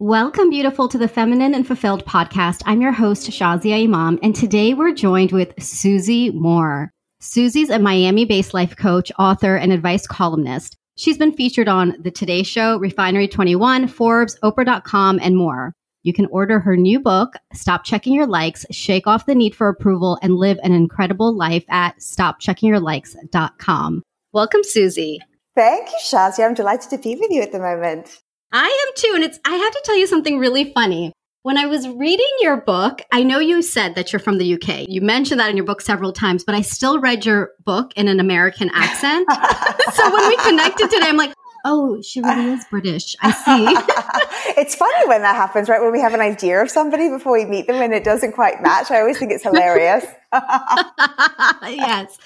Welcome, beautiful, to the Feminine and Fulfilled podcast. I'm your host, Shazia Imam, and today we're joined with Susie Moore. Susie's a Miami based life coach, author, and advice columnist. She's been featured on The Today Show, Refinery 21, Forbes, Oprah.com, and more. You can order her new book, Stop Checking Your Likes, Shake Off the Need for Approval, and Live an Incredible Life at StopCheckingYourLikes.com. Welcome, Susie. Thank you, Shazia. I'm delighted to be with you at the moment. I am too. And it's, I have to tell you something really funny. When I was reading your book, I know you said that you're from the UK. You mentioned that in your book several times, but I still read your book in an American accent. so when we connected today, I'm like, oh, she really is British. I see. it's funny when that happens, right? When we have an idea of somebody before we meet them and it doesn't quite match. I always think it's hilarious. yes.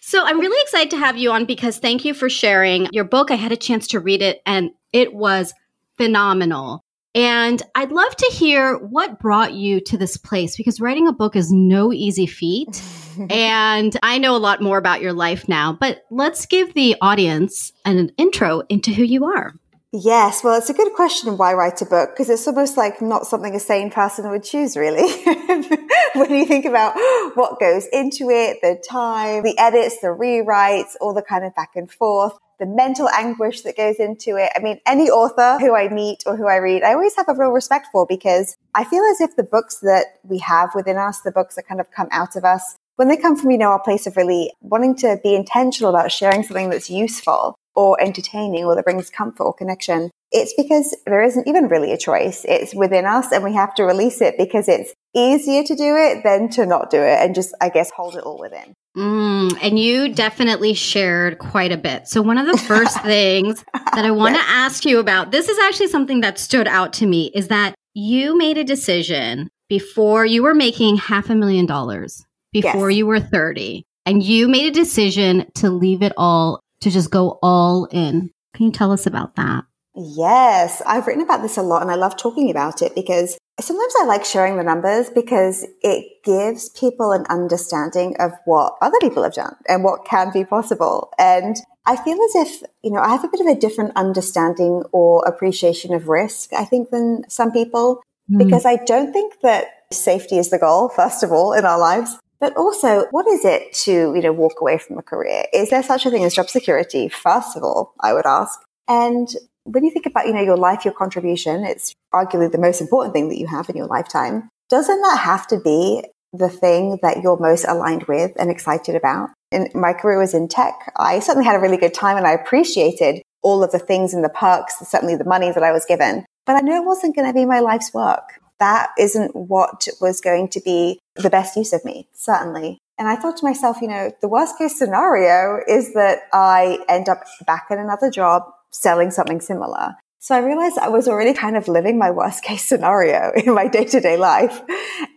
So I'm really excited to have you on because thank you for sharing your book. I had a chance to read it and it was phenomenal. And I'd love to hear what brought you to this place because writing a book is no easy feat. and I know a lot more about your life now, but let's give the audience an intro into who you are. Yes, well, it's a good question why write a book because it's almost like not something a sane person would choose, really. when you think about what goes into it, the time, the edits, the rewrites, all the kind of back and forth the mental anguish that goes into it. I mean, any author who I meet or who I read, I always have a real respect for because I feel as if the books that we have within us, the books that kind of come out of us, when they come from, you know, our place of really wanting to be intentional about sharing something that's useful or entertaining or that brings comfort or connection, it's because there isn't even really a choice. It's within us and we have to release it because it's easier to do it than to not do it and just, I guess, hold it all within. Mm, and you definitely shared quite a bit. So, one of the first things that I want to yes. ask you about this is actually something that stood out to me is that you made a decision before you were making half a million dollars, before yes. you were 30, and you made a decision to leave it all, to just go all in. Can you tell us about that? Yes, I've written about this a lot and I love talking about it because sometimes I like sharing the numbers because it gives people an understanding of what other people have done and what can be possible. And I feel as if, you know, I have a bit of a different understanding or appreciation of risk, I think, than some people, mm. because I don't think that safety is the goal, first of all, in our lives. But also, what is it to, you know, walk away from a career? Is there such a thing as job security? First of all, I would ask. And when you think about, you know, your life, your contribution, it's arguably the most important thing that you have in your lifetime. Doesn't that have to be the thing that you're most aligned with and excited about? And my career was in tech. I certainly had a really good time and I appreciated all of the things and the perks, certainly the money that I was given. But I knew it wasn't going to be my life's work. That isn't what was going to be the best use of me, certainly. And I thought to myself, you know, the worst case scenario is that I end up back in another job selling something similar. So I realized I was already kind of living my worst case scenario in my day to day life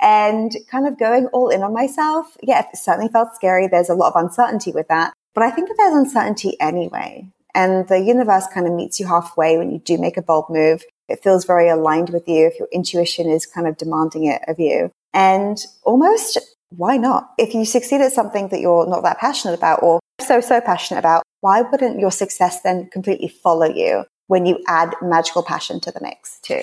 and kind of going all in on myself. Yeah, it certainly felt scary. There's a lot of uncertainty with that, but I think that there's uncertainty anyway. And the universe kind of meets you halfway when you do make a bold move. It feels very aligned with you if your intuition is kind of demanding it of you. And almost why not? If you succeed at something that you're not that passionate about or so, so passionate about, why wouldn't your success then completely follow you when you add magical passion to the mix too?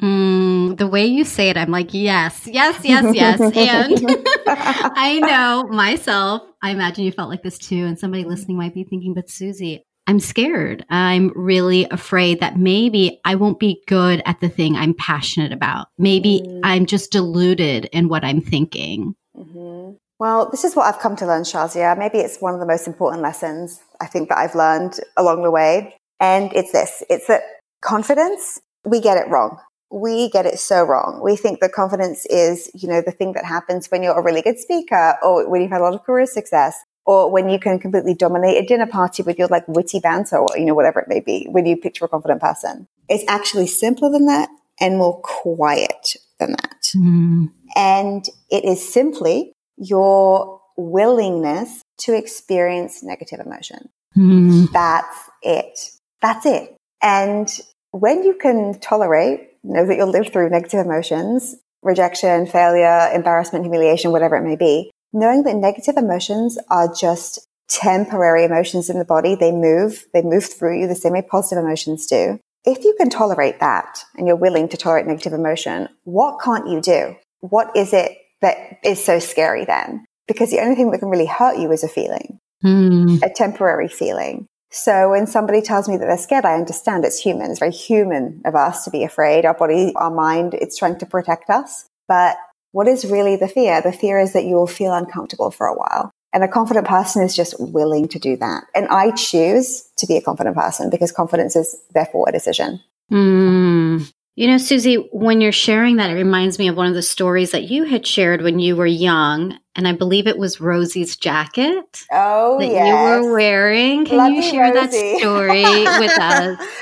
Mm, the way you say it, I'm like, yes, yes, yes, yes. and I know myself, I imagine you felt like this too. And somebody listening might be thinking, but Susie, I'm scared. I'm really afraid that maybe I won't be good at the thing I'm passionate about. Maybe mm. I'm just deluded in what I'm thinking. Mm-hmm. Well, this is what I've come to learn, Shazia. Maybe it's one of the most important lessons I think that I've learned along the way. And it's this. It's that confidence, we get it wrong. We get it so wrong. We think that confidence is, you know, the thing that happens when you're a really good speaker or when you've had a lot of career success or when you can completely dominate a dinner party with your like witty banter or, you know, whatever it may be when you picture a confident person. It's actually simpler than that and more quiet than that. Mm. And it is simply your willingness to experience negative emotion. Mm. That's it. That's it. And when you can tolerate, know that you'll live through negative emotions, rejection, failure, embarrassment, humiliation, whatever it may be, knowing that negative emotions are just temporary emotions in the body, they move, they move through you the same way positive emotions do. if you can tolerate that and you're willing to tolerate negative emotion, what can't you do? What is it that is so scary then? Because the only thing that can really hurt you is a feeling, mm. a temporary feeling. So when somebody tells me that they're scared, I understand it's human. It's very human of us to be afraid. Our body, our mind, it's trying to protect us. But what is really the fear? The fear is that you will feel uncomfortable for a while. And a confident person is just willing to do that. And I choose to be a confident person because confidence is therefore a decision. Mm. You know, Susie, when you're sharing that, it reminds me of one of the stories that you had shared when you were young. And I believe it was Rosie's jacket. Oh, that yes. you were wearing. Can you share Rosie. that story with us?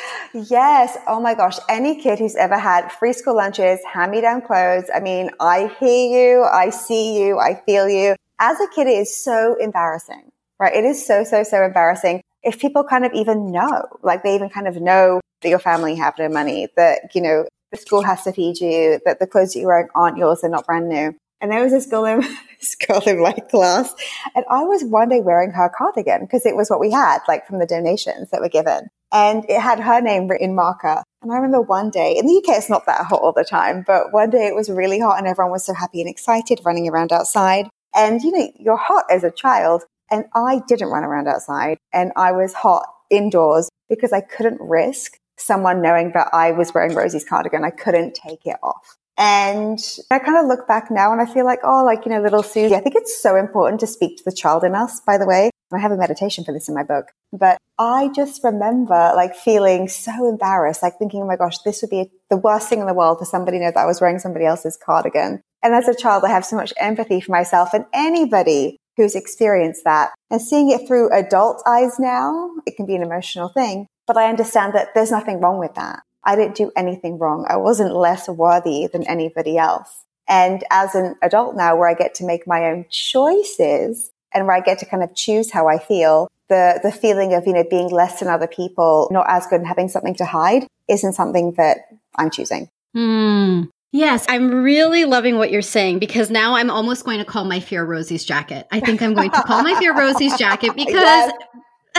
Yes. Oh my gosh. Any kid who's ever had free school lunches, hand me down clothes. I mean, I hear you. I see you. I feel you. As a kid, it is so embarrassing, right? It is so, so, so embarrassing. If people kind of even know, like they even kind of know that your family have no money, that, you know, the school has to feed you, that the clothes that you're wearing aren't yours, they're not brand new. And there was this girl in this girl in my class, and I was one day wearing her cardigan because it was what we had, like from the donations that were given. And it had her name written marker. And I remember one day, in the UK it's not that hot all the time, but one day it was really hot and everyone was so happy and excited running around outside. And you know, you're hot as a child. And I didn't run around outside and I was hot indoors because I couldn't risk someone knowing that I was wearing Rosie's cardigan. I couldn't take it off. And I kind of look back now and I feel like, oh, like, you know, little Susie, I think it's so important to speak to the child in us, by the way. I have a meditation for this in my book, but I just remember like feeling so embarrassed, like thinking, oh my gosh, this would be the worst thing in the world for somebody to know that I was wearing somebody else's cardigan. And as a child, I have so much empathy for myself and anybody who's experienced that and seeing it through adult eyes now, it can be an emotional thing, but I understand that there's nothing wrong with that. I didn't do anything wrong. I wasn't less worthy than anybody else. And as an adult now, where I get to make my own choices and where I get to kind of choose how I feel, the, the feeling of, you know, being less than other people, not as good and having something to hide isn't something that I'm choosing. Hmm. Yes, I'm really loving what you're saying because now I'm almost going to call my fear Rosie's jacket. I think I'm going to call my fear Rosie's jacket because yes.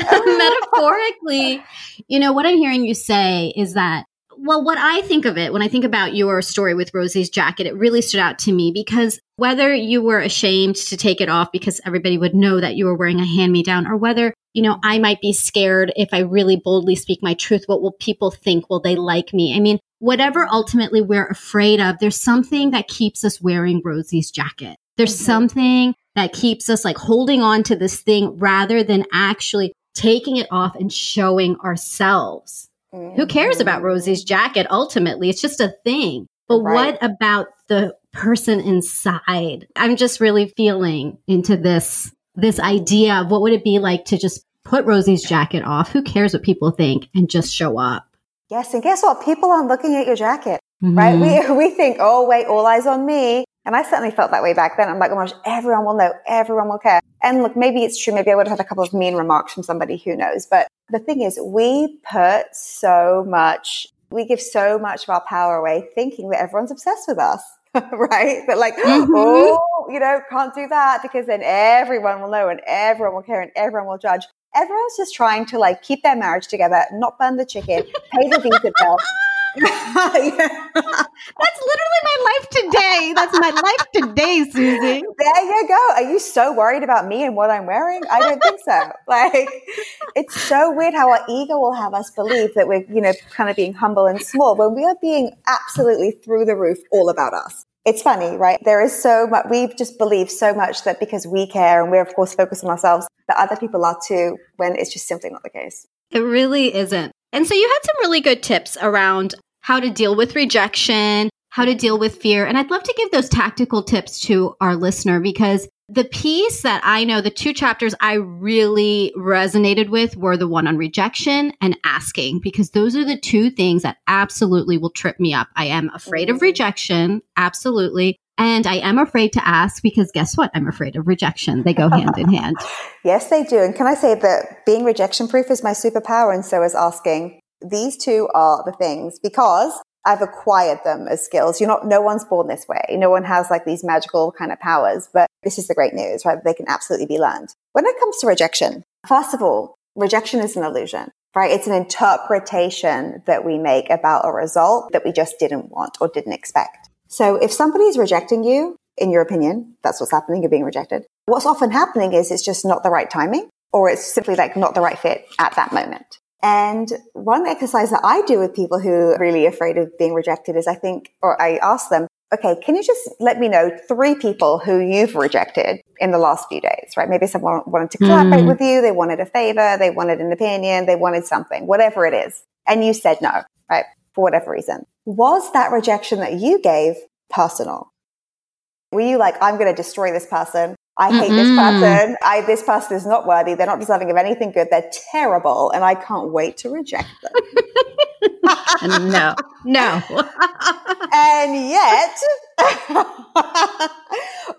metaphorically, you know, what I'm hearing you say is that well, what I think of it when I think about your story with Rosie's jacket, it really stood out to me because whether you were ashamed to take it off because everybody would know that you were wearing a hand me down, or whether, you know, I might be scared if I really boldly speak my truth, what will people think? Will they like me? I mean, whatever ultimately we're afraid of, there's something that keeps us wearing Rosie's jacket. There's mm-hmm. something that keeps us like holding on to this thing rather than actually taking it off and showing ourselves. Mm-hmm. Who cares about Rosie's jacket? Ultimately, it's just a thing. But right. what about the person inside? I'm just really feeling into this this idea of what would it be like to just put Rosie's jacket off? Who cares what people think and just show up? Yes, and guess what? People aren't looking at your jacket, mm-hmm. right? We we think, oh wait, all eyes on me. And I certainly felt that way back then. I'm like, oh my gosh, everyone will know, everyone will care. And look, maybe it's true. Maybe I would have had a couple of mean remarks from somebody who knows. But the thing is, we put so much, we give so much of our power away thinking that everyone's obsessed with us. right? But like, mm-hmm. oh, you know, can't do that because then everyone will know and everyone will care and everyone will judge. Everyone's just trying to like keep their marriage together, not burn the chicken, pay the visa bill, yeah. That's literally my life today. That's my life today, Susie. There you go. Are you so worried about me and what I'm wearing? I don't think so. Like, it's so weird how our ego will have us believe that we're, you know, kind of being humble and small when we are being absolutely through the roof all about us. It's funny, right? There is so much, we just believe so much that because we care and we're, of course, focused on ourselves, that other people are too, when it's just simply not the case. It really isn't. And so you had some really good tips around how to deal with rejection, how to deal with fear. And I'd love to give those tactical tips to our listener because the piece that I know, the two chapters I really resonated with were the one on rejection and asking, because those are the two things that absolutely will trip me up. I am afraid of mm. rejection, absolutely. And I am afraid to ask because guess what? I'm afraid of rejection. They go hand in hand. yes, they do. And can I say that being rejection proof is my superpower and so is asking. These two are the things because I've acquired them as skills. You're not, no one's born this way. No one has like these magical kind of powers, but this is the great news, right? They can absolutely be learned. When it comes to rejection, first of all, rejection is an illusion. right? It's an interpretation that we make about a result that we just didn't want or didn't expect. So if somebody's rejecting you, in your opinion, that's what's happening, you're being rejected. What's often happening is it's just not the right timing or it's simply like not the right fit at that moment. And one exercise that I do with people who are really afraid of being rejected is I think, or I ask them, okay, can you just let me know three people who you've rejected in the last few days, right? Maybe someone wanted to collaborate mm. with you. They wanted a favor. They wanted an opinion. They wanted something, whatever it is. And you said no, right? For whatever reason. Was that rejection that you gave personal? Were you like, I'm going to destroy this person? I hate mm this person. I, this person is not worthy. They're not deserving of anything good. They're terrible. And I can't wait to reject them. no, no. and yet,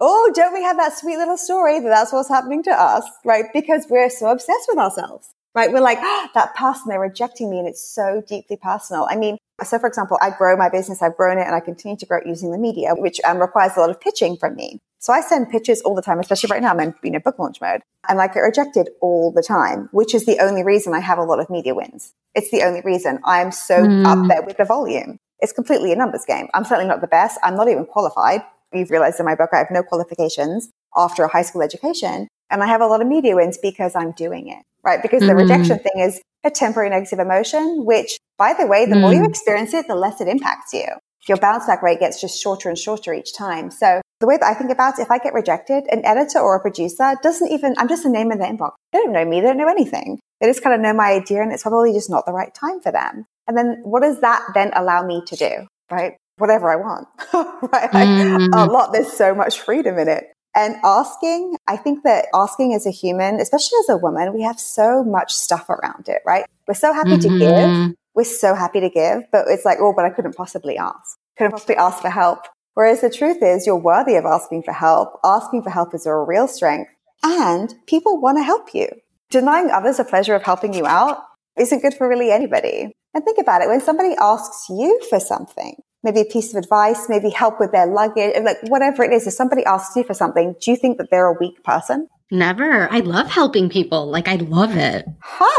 oh, don't we have that sweet little story that that's what's happening to us, right? Because we're so obsessed with ourselves right? We're like, oh, that person, they're rejecting me and it's so deeply personal. I mean, so for example, I grow my business, I've grown it and I continue to grow it using the media, which um, requires a lot of pitching from me. So I send pitches all the time, especially right now I'm in you know, book launch mode and I get rejected all the time, which is the only reason I have a lot of media wins. It's the only reason I am so mm. up there with the volume. It's completely a numbers game. I'm certainly not the best. I'm not even qualified. You've realized in my book, I have no qualifications after a high school education. And I have a lot of media wins because I'm doing it, right? Because the mm-hmm. rejection thing is a temporary negative emotion, which by the way, the mm. more you mm. experience it, the less it impacts you. Your bounce back rate gets just shorter and shorter each time. So the way that I think about it, if I get rejected, an editor or a producer doesn't even, I'm just a name in the inbox. They don't know me. They don't know anything. They just kind of know my idea and it's probably just not the right time for them. And then what does that then allow me to do? Right? Whatever I want. right? Like, mm. A lot. There's so much freedom in it. And asking, I think that asking as a human, especially as a woman, we have so much stuff around it, right? We're so happy mm-hmm. to give. We're so happy to give, but it's like, oh, but I couldn't possibly ask. Couldn't possibly ask for help. Whereas the truth is you're worthy of asking for help. Asking for help is a real strength and people want to help you. Denying others the pleasure of helping you out isn't good for really anybody. And think about it. When somebody asks you for something, maybe a piece of advice, maybe help with their luggage, like whatever it is, if somebody asks you for something, do you think that they're a weak person? Never. I love helping people. Like I love it. Huh.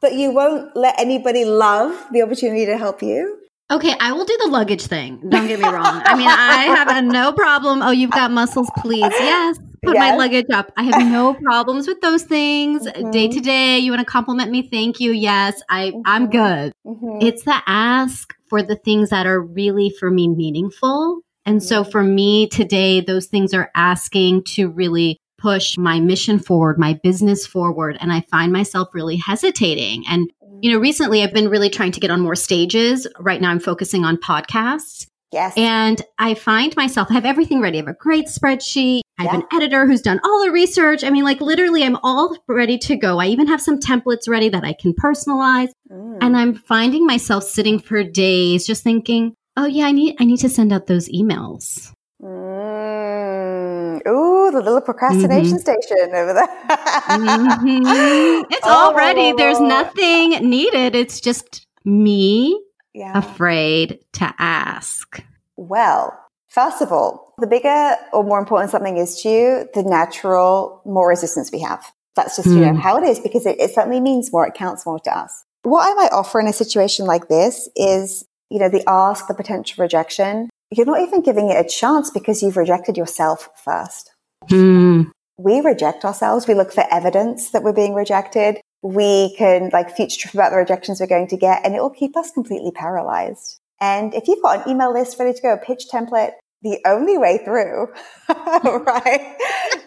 But you won't let anybody love the opportunity to help you? Okay, I will do the luggage thing. Don't get me wrong. I mean, I have a no problem. Oh, you've got muscles, please. Yes. Put yes. my luggage up. I have no problems with those things. Mm-hmm. Day to day, you want to compliment me? Thank you. Yes, I mm-hmm. I'm good. Mm-hmm. It's the ask for the things that are really for me meaningful. And so for me today, those things are asking to really push my mission forward, my business forward. And I find myself really hesitating. And, you know, recently I've been really trying to get on more stages. Right now I'm focusing on podcasts. Yes. And I find myself, I have everything ready. I have a great spreadsheet. I have yeah. an editor who's done all the research. I mean, like literally, I'm all ready to go. I even have some templates ready that I can personalize. Mm. And I'm finding myself sitting for days just thinking, oh yeah, I need I need to send out those emails. Mm. Ooh, the little procrastination mm-hmm. station over there. mm-hmm. It's oh. all ready. There's nothing needed. It's just me yeah. afraid to ask. Well, first of all, the bigger or more important something is to you, the natural more resistance we have. That's just, mm. you know, hmm. how it is because it, it certainly means more. It counts more to us. What I might offer in a situation like this is, you know, the ask, the potential rejection. You're not even giving it a chance because you've rejected yourself first. Mm. We reject ourselves. We look for evidence that we're being rejected. We can like future trip about the rejections we're going to get and it will keep us completely paralyzed. And if you've got an email list ready to go, a pitch template, the only way through, right?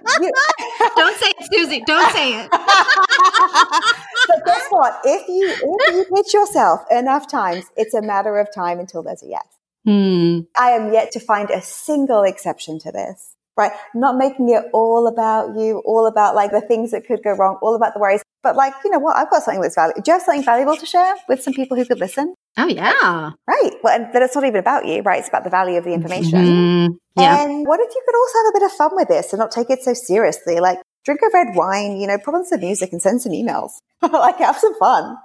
don't say it, Susie. Don't say it. but guess what? If you if you pitch yourself enough times, it's a matter of time until there's a yes. Hmm. I am yet to find a single exception to this. Right? Not making it all about you, all about like the things that could go wrong, all about the worries. But like, you know what? I've got something that's valuable. Do you have something valuable to share with some people who could listen? Oh yeah. Right. Well, and then it's not even about you, right? It's about the value of the information. Mm-hmm. Yeah. And what if you could also have a bit of fun with this and not take it so seriously? Like drink a red wine, you know, put on some music and send some emails. like have some fun.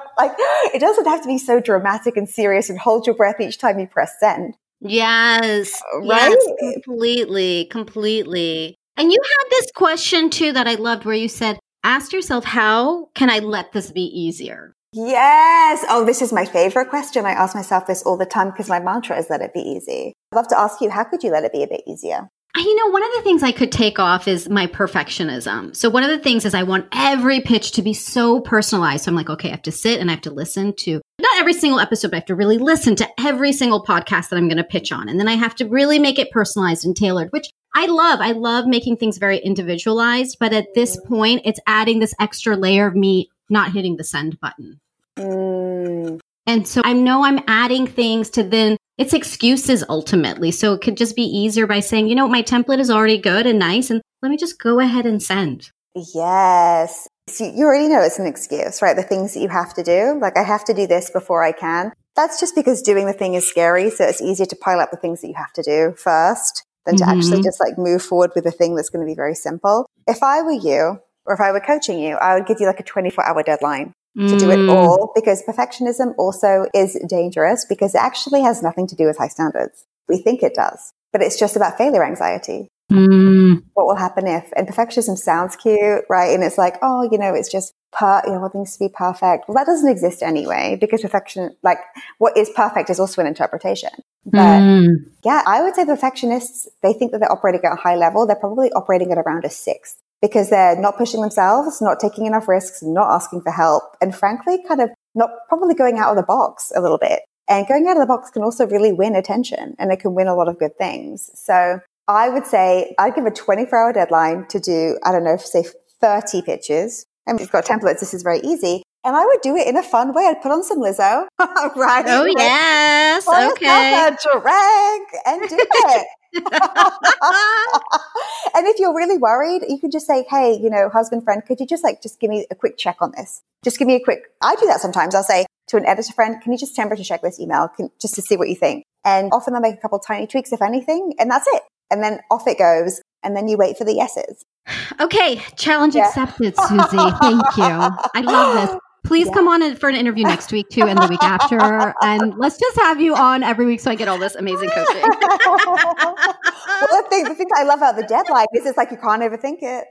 like it doesn't have to be so dramatic and serious and hold your breath each time you press send. Yes. Uh, right? Yes, completely. Completely. And you had this question too that I loved where you said, ask yourself, how can I let this be easier? Yes. Oh, this is my favorite question. I ask myself this all the time because my mantra is let it be easy. I'd love to ask you, how could you let it be a bit easier? You know, one of the things I could take off is my perfectionism. So, one of the things is I want every pitch to be so personalized. So, I'm like, okay, I have to sit and I have to listen to not every single episode, but I have to really listen to every single podcast that I'm going to pitch on. And then I have to really make it personalized and tailored, which I love. I love making things very individualized. But at this point, it's adding this extra layer of me not hitting the send button. Mm. And so I know I'm adding things to then it's excuses ultimately. So it could just be easier by saying, you know, my template is already good and nice, and let me just go ahead and send. Yes. So you already know it's an excuse, right? The things that you have to do, like I have to do this before I can. That's just because doing the thing is scary. So it's easier to pile up the things that you have to do first than to mm-hmm. actually just like move forward with a thing that's going to be very simple. If I were you, or if I were coaching you, I would give you like a 24 hour deadline to do it mm. all because perfectionism also is dangerous because it actually has nothing to do with high standards. We think it does, but it's just about failure anxiety. Mm. What will happen if? And perfectionism sounds cute, right? And it's like, oh, you know, it's just per, you know, things to be perfect. Well, that doesn't exist anyway because perfection, like what is perfect is also an interpretation. But mm. yeah, I would say perfectionists, they think that they're operating at a high level. They're probably operating at around a six because they're not pushing themselves, not taking enough risks, not asking for help, and frankly, kind of not probably going out of the box a little bit. And going out of the box can also really win attention and it can win a lot of good things. So I would say I'd give a 24 hour deadline to do, I don't know, say 30 pitches. And we've got templates. This is very easy. And I would do it in a fun way. I'd put on some Lizzo, right? Oh, yes. Okay. A drag and do it. and if you're really worried, you can just say, Hey, you know, husband, friend, could you just like, just give me a quick check on this? Just give me a quick, I do that sometimes. I'll say to an editor friend, can you just temperature check this email can, just to see what you think? And often they'll make a couple tiny tweaks, if anything, and that's it. And then off it goes. And then you wait for the yeses. Okay. Challenge yeah. accepted, Susie. Thank you. I love this. Please yeah. come on for an interview next week too, and the week after, and let's just have you on every week so I get all this amazing coaching. well, the thing, the thing I love about the deadline is it's like you can't overthink it.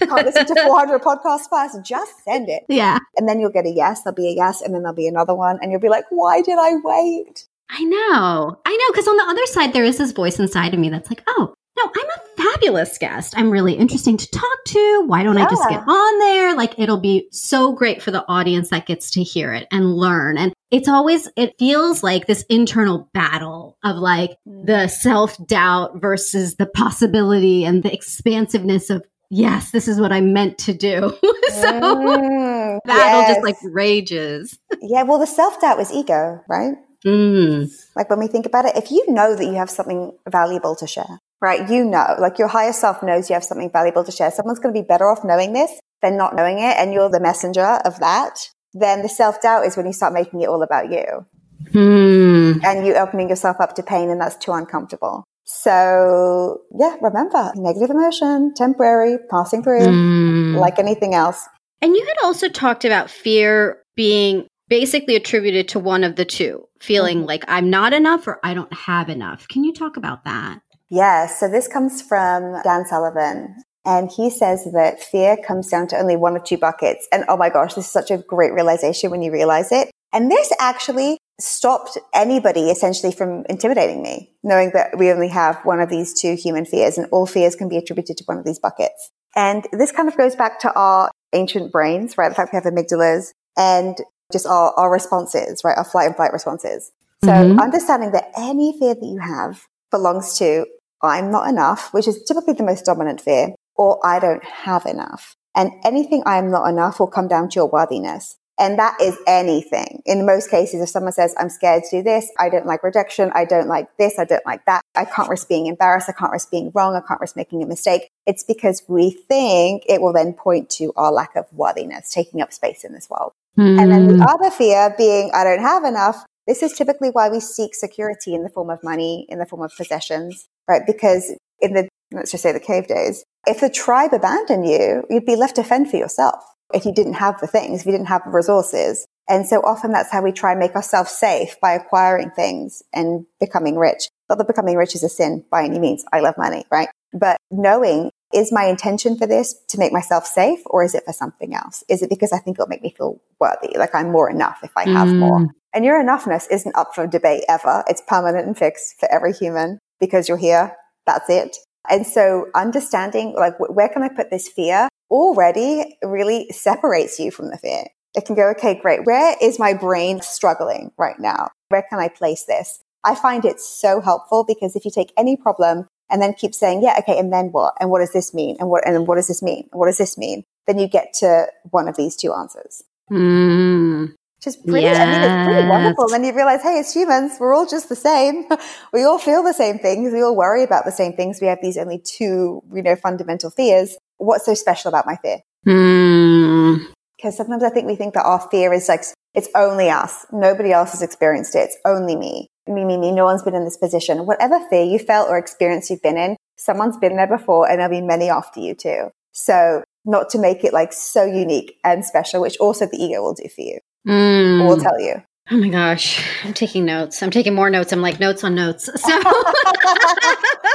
can't listen to 400 podcasts first. Just send it. Yeah, and then you'll get a yes. There'll be a yes, and then there'll be another one, and you'll be like, "Why did I wait?" I know, I know, because on the other side there is this voice inside of me that's like, "Oh, no, I'm a fabulous guest. I'm really interesting to talk to. Why don't yeah. I just get on there? Like, it'll be so great for the audience that gets to hear it and learn. And it's always, it feels like this internal battle of like mm. the self doubt versus the possibility and the expansiveness of, yes, this is what I meant to do. so mm, battle yes. just like rages. yeah. Well, the self doubt was ego, right? Mm. Like when we think about it, if you know that you have something valuable to share, right? You know, like your higher self knows you have something valuable to share. Someone's going to be better off knowing this than not knowing it. And you're the messenger of that. Then the self doubt is when you start making it all about you. Hmm. And you opening yourself up to pain and that's too uncomfortable. So yeah, remember negative emotion, temporary, passing through, mm. like anything else. And you had also talked about fear being basically attributed to one of the two, feeling mm-hmm. like I'm not enough or I don't have enough. Can you talk about that? Yes. So this comes from Dan Sullivan. And he says that fear comes down to only one of two buckets. And oh my gosh, this is such a great realization when you realize it. And this actually stopped anybody essentially from intimidating me, knowing that we only have one of these two human fears and all fears can be attributed to one of these buckets. And this kind of goes back to our ancient brains, right? The fact we have amygdalas and just our, our responses, right? Our fight and flight responses. So mm-hmm. understanding that any fear that you have belongs to I'm not enough, which is typically the most dominant fear, or I don't have enough. And anything I am not enough will come down to your worthiness. And that is anything. In most cases, if someone says, I'm scared to do this, I don't like rejection, I don't like this, I don't like that, I can't risk being embarrassed, I can't risk being wrong, I can't risk making a mistake, it's because we think it will then point to our lack of worthiness, taking up space in this world. Mm. And then the hmm. other fear being, I don't have enough, this is typically why we seek security in the form of money, in the form of possessions, right? Because in the, let's just say the cave days, if the tribe abandoned you, you'd be left to fend for yourself if you didn't have the things, if you didn't have the resources. And so often that's how we try and make ourselves safe by acquiring things and becoming rich. Not that becoming rich is a sin by any means. I love money, right? But knowing is my intention for this to make myself safe or is it for something else? Is it because I think it'll make me feel worthy, like I'm more enough if I have mm. more? And your enoughness isn't up for debate ever. It's permanent and fixed for every human because you're here. That's it. And so understanding like where can I put this fear already really separates you from the fear. It can go, okay, great. Where is my brain struggling right now? Where can I place this? I find it so helpful because if you take any problem and then keep saying, yeah, okay, and then what? And what does this mean? And what, and what does this mean? What does this mean? Then you get to one of these two answers. Mm. Which is pretty, yes. I mean, it's pretty wonderful. And then you realize, hey, as humans, we're all just the same. we all feel the same things. We all worry about the same things. We have these only two, you know, fundamental fears. What's so special about my fear? Mm. Because sometimes I think we think that our fear is like, it's only us. Nobody else has experienced it. It's only me me, me, me, no one's been in this position. Whatever fear you felt or experience you've been in, someone's been there before and there'll be many after you too. So not to make it like so unique and special, which also the ego will do for you. Mm. Will tell you. Oh my gosh, I'm taking notes. I'm taking more notes. I'm like notes on notes.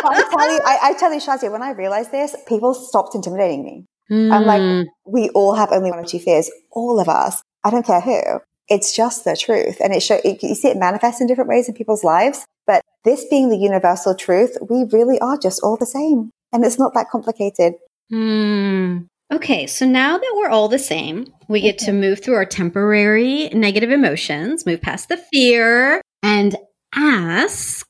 So I tell you, I, I tell you, Shazia, when I realized this, people stopped intimidating me. Mm. I'm like, mm. we all have only one or two fears, all of us. I don't care who it's just the truth. And it show, you see it manifest in different ways in people's lives. But this being the universal truth, we really are just all the same. And it's not that complicated. Hmm. Okay, so now that we're all the same, we get to move through our temporary negative emotions, move past the fear, and ask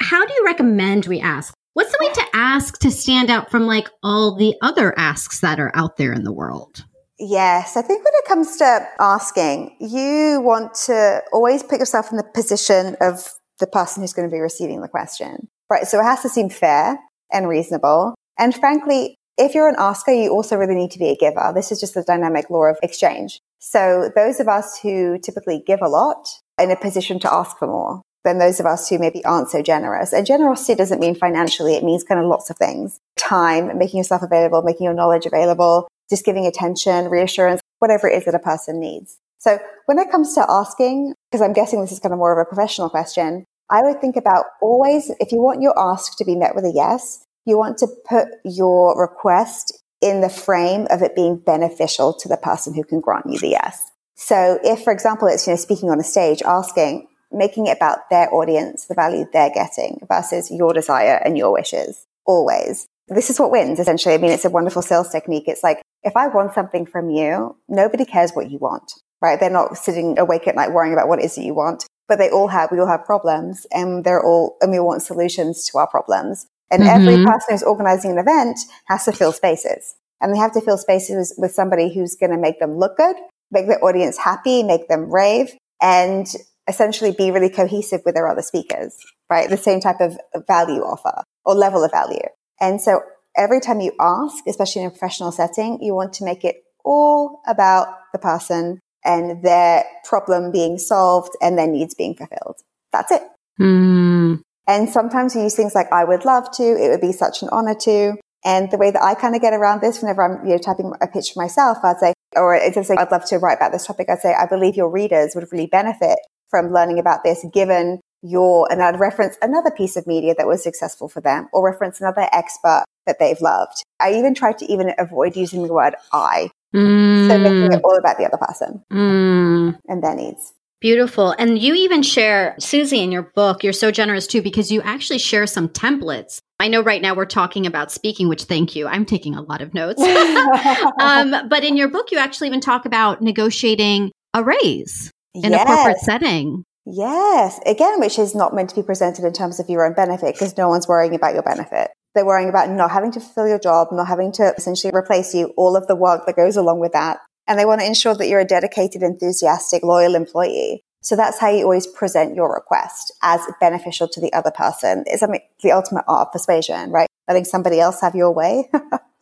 how do you recommend we ask? What's the way to ask to stand out from like all the other asks that are out there in the world? Yes, I think when it comes to asking, you want to always put yourself in the position of the person who's going to be receiving the question, right? So it has to seem fair and reasonable. And frankly, if you're an asker, you also really need to be a giver. This is just the dynamic law of exchange. So those of us who typically give a lot are in a position to ask for more than those of us who maybe aren't so generous. And generosity doesn't mean financially. It means kind of lots of things. Time, making yourself available, making your knowledge available, just giving attention, reassurance, whatever it is that a person needs. So when it comes to asking, because I'm guessing this is kind of more of a professional question, I would think about always, if you want your ask to be met with a yes, you want to put your request in the frame of it being beneficial to the person who can grant you the yes. So if, for example, it's, you know, speaking on a stage, asking, making it about their audience, the value they're getting versus your desire and your wishes always. This is what wins essentially. I mean, it's a wonderful sales technique. It's like if I want something from you, nobody cares what you want, right? They're not sitting awake at night worrying about what it is that you want, but they all have, we all have problems and they're all, and we want solutions to our problems. And mm-hmm. every person who's organizing an event has to fill spaces and they have to fill spaces with somebody who's going to make them look good, make their audience happy, make them rave and essentially be really cohesive with their other speakers, right? The same type of value offer or level of value. And so every time you ask, especially in a professional setting, you want to make it all about the person and their problem being solved and their needs being fulfilled. That's it. Mm. And sometimes you use things like, I would love to, it would be such an honor to. And the way that I kind of get around this whenever I'm, you know, typing a pitch for myself, I'd say, or instead of saying, I'd love to write about this topic, I'd say, I believe your readers would really benefit from learning about this given your, and I'd reference another piece of media that was successful for them or reference another expert that they've loved. I even tried to even avoid using the word I. Mm. So making it all about the other person mm. and their needs. Beautiful. And you even share, Susie, in your book, you're so generous too, because you actually share some templates. I know right now we're talking about speaking, which thank you. I'm taking a lot of notes. um, but in your book, you actually even talk about negotiating a raise in yes. a corporate setting. Yes. Again, which is not meant to be presented in terms of your own benefit because no one's worrying about your benefit. They're worrying about not having to fulfill your job, not having to essentially replace you, all of the work that goes along with that. And they want to ensure that you're a dedicated, enthusiastic, loyal employee. So that's how you always present your request as beneficial to the other person. It's I mean, the ultimate art of persuasion, right? Letting somebody else have your way.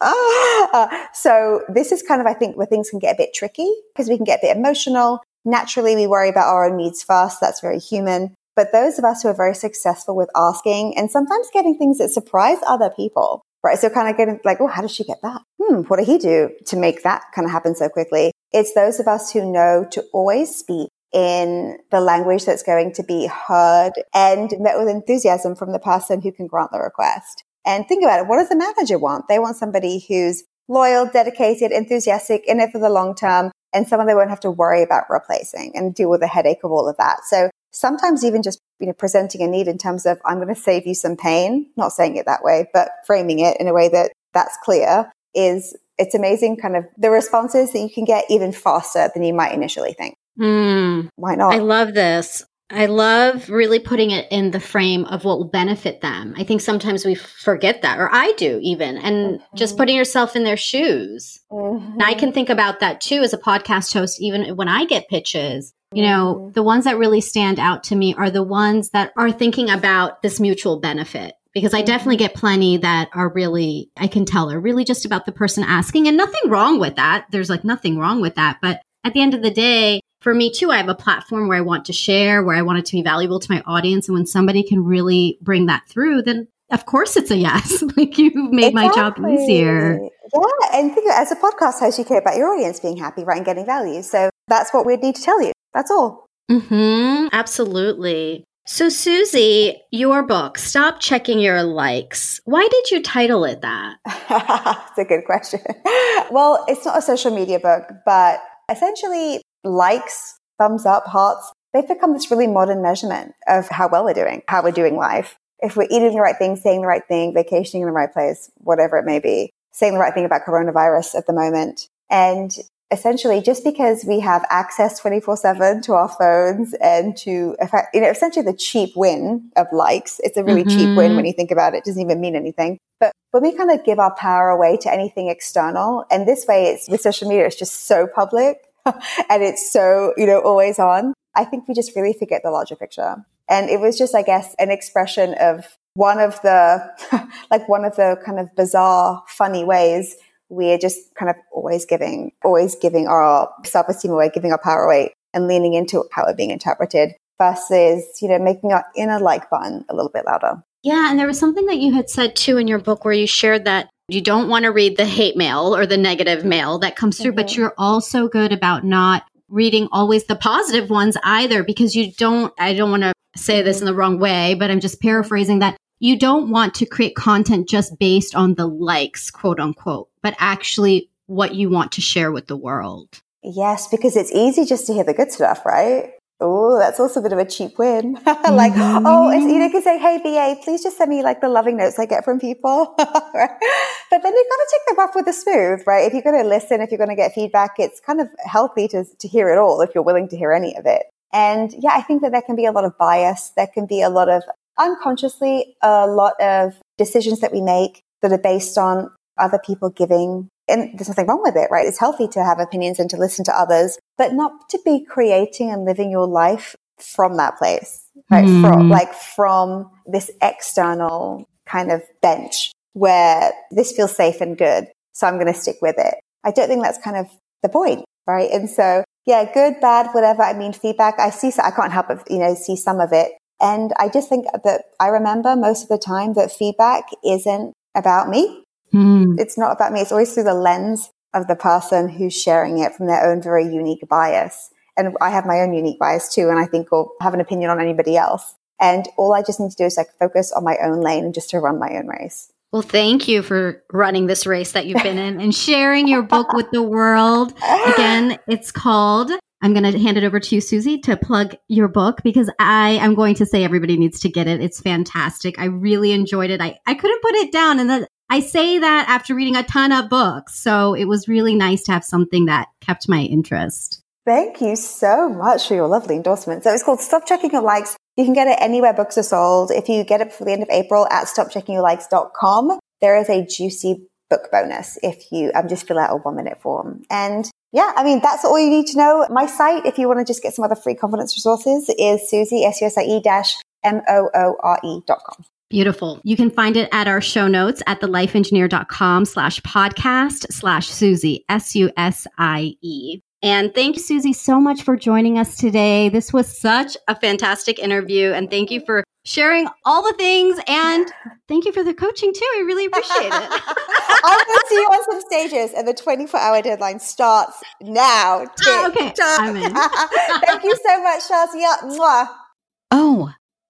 uh, so this is kind of, I think, where things can get a bit tricky because we can get a bit emotional. Naturally, we worry about our own needs first. That's very human. But those of us who are very successful with asking and sometimes getting things that surprise other people, right? So kind of getting like, oh, how did she get that? Hmm, what did he do to make that kind of happen so quickly? It's those of us who know to always speak in the language that's going to be heard and met with enthusiasm from the person who can grant the request. And think about it. What does the manager want? They want somebody who's loyal, dedicated, enthusiastic, in it for the long term, and someone they won't have to worry about replacing and deal with the headache of all of that. So sometimes even just you know presenting a need in terms of I'm going to save you some pain, not saying it that way, but framing it in a way that that's clear is it's amazing kind of the responses that you can get even faster than you might initially think. Mm, Why not? I love this. I love really putting it in the frame of what will benefit them. I think sometimes we forget that, or I do even, and mm-hmm. just putting yourself in their shoes. Mm-hmm. And I can think about that too as a podcast host, even when I get pitches. You know, mm-hmm. the ones that really stand out to me are the ones that are thinking about this mutual benefit. Because I definitely mm-hmm. get plenty that are really, I can tell are really just about the person asking and nothing wrong with that. There's like nothing wrong with that. But at the end of the day, for me too, I have a platform where I want to share, where I want it to be valuable to my audience. And when somebody can really bring that through, then of course it's a yes. like you've made exactly. my job easier. Yeah. And think as a podcast host, you care about your audience being happy, right? And getting value. So that's what we'd need to tell you. That's all. Mm-hmm. Absolutely. So, Susie, your book, Stop Checking Your Likes. Why did you title it that? It's a good question. well, it's not a social media book, but essentially likes, thumbs up, hearts, they've become this really modern measurement of how well we're doing, how we're doing life. If we're eating the right thing, saying the right thing, vacationing in the right place, whatever it may be, saying the right thing about coronavirus at the moment. And essentially, just because we have access 24 7 to our phones and to, you know, essentially the cheap win of likes, it's a really mm-hmm. cheap win when you think about it. it. doesn't even mean anything. But when we kind of give our power away to anything external, and this way it's with social media, it's just so public and it's so, you know, always on. I think we just really forget the larger picture. And it was just, I guess, an expression of one of the, like one of the kind of bizarre, funny ways we're just kind of always giving, always giving our self esteem away, giving our power away and leaning into how we're being interpreted versus, you know, making our inner like button a little bit louder. Yeah. And there was something that you had said too in your book where you shared that you don't want to read the hate mail or the negative mail that comes through, mm-hmm. but you're also good about not reading always the positive ones either because you don't, I don't want to say this in the wrong way, but I'm just paraphrasing that you don't want to create content just based on the likes, quote unquote, but actually what you want to share with the world. Yes, because it's easy just to hear the good stuff, right? Oh, that's also a bit of a cheap win. like, mm-hmm. oh, you know, you can say, hey, VA, please just send me like the loving notes I get from people. But then you've got to take the rough with the smooth, right? If you're going to listen, if you're going to get feedback, it's kind of healthy to, to hear it all if you're willing to hear any of it. And yeah, I think that there can be a lot of bias. There can be a lot of unconsciously, a lot of decisions that we make that are based on other people giving and there's nothing wrong with it, right? It's healthy to have opinions and to listen to others, but not to be creating and living your life from that place, right? Mm. From like from this external kind of bench where this feels safe and good. So I'm going to stick with it. I don't think that's kind of the point, right? And so, yeah, good, bad, whatever. I mean, feedback. I see, I can't help but, you know, see some of it. And I just think that I remember most of the time that feedback isn't about me. Mm. It's not about me. It's always through the lens of the person who's sharing it from their own very unique bias. And I have my own unique bias too. And I think will have an opinion on anybody else. And all I just need to do is like focus on my own lane and just to run my own race. Well, thank you for running this race that you've been in and sharing your book with the world. Again, it's called I'm going to hand it over to you, Susie, to plug your book because I am going to say everybody needs to get it. It's fantastic. I really enjoyed it. I, I couldn't put it down. And then I say that after reading a ton of books. So it was really nice to have something that kept my interest. Thank you so much for your lovely endorsement. So it's called Stop Checking Your Likes. You can get it anywhere books are sold. If you get it before the end of April at stopcheckingyourlikes.com, there is a juicy book bonus if you um, just fill out a one minute form. And yeah, I mean, that's all you need to know. My site, if you want to just get some other free confidence resources, is Susie, S-U-S-I-E dash M-O-O-R-E dot com. Beautiful. You can find it at our show notes at thelifeengineer.com slash podcast slash Susie, S-U-S-I-E. And thank you, Susie, so much for joining us today. This was such a fantastic interview. And thank you for sharing all the things. And thank you for the coaching, too. I really appreciate it. I will see you on some stages, and the 24 hour deadline starts now. Ah, okay. I'm in. thank you so much, Shazia. Mwah. Oh,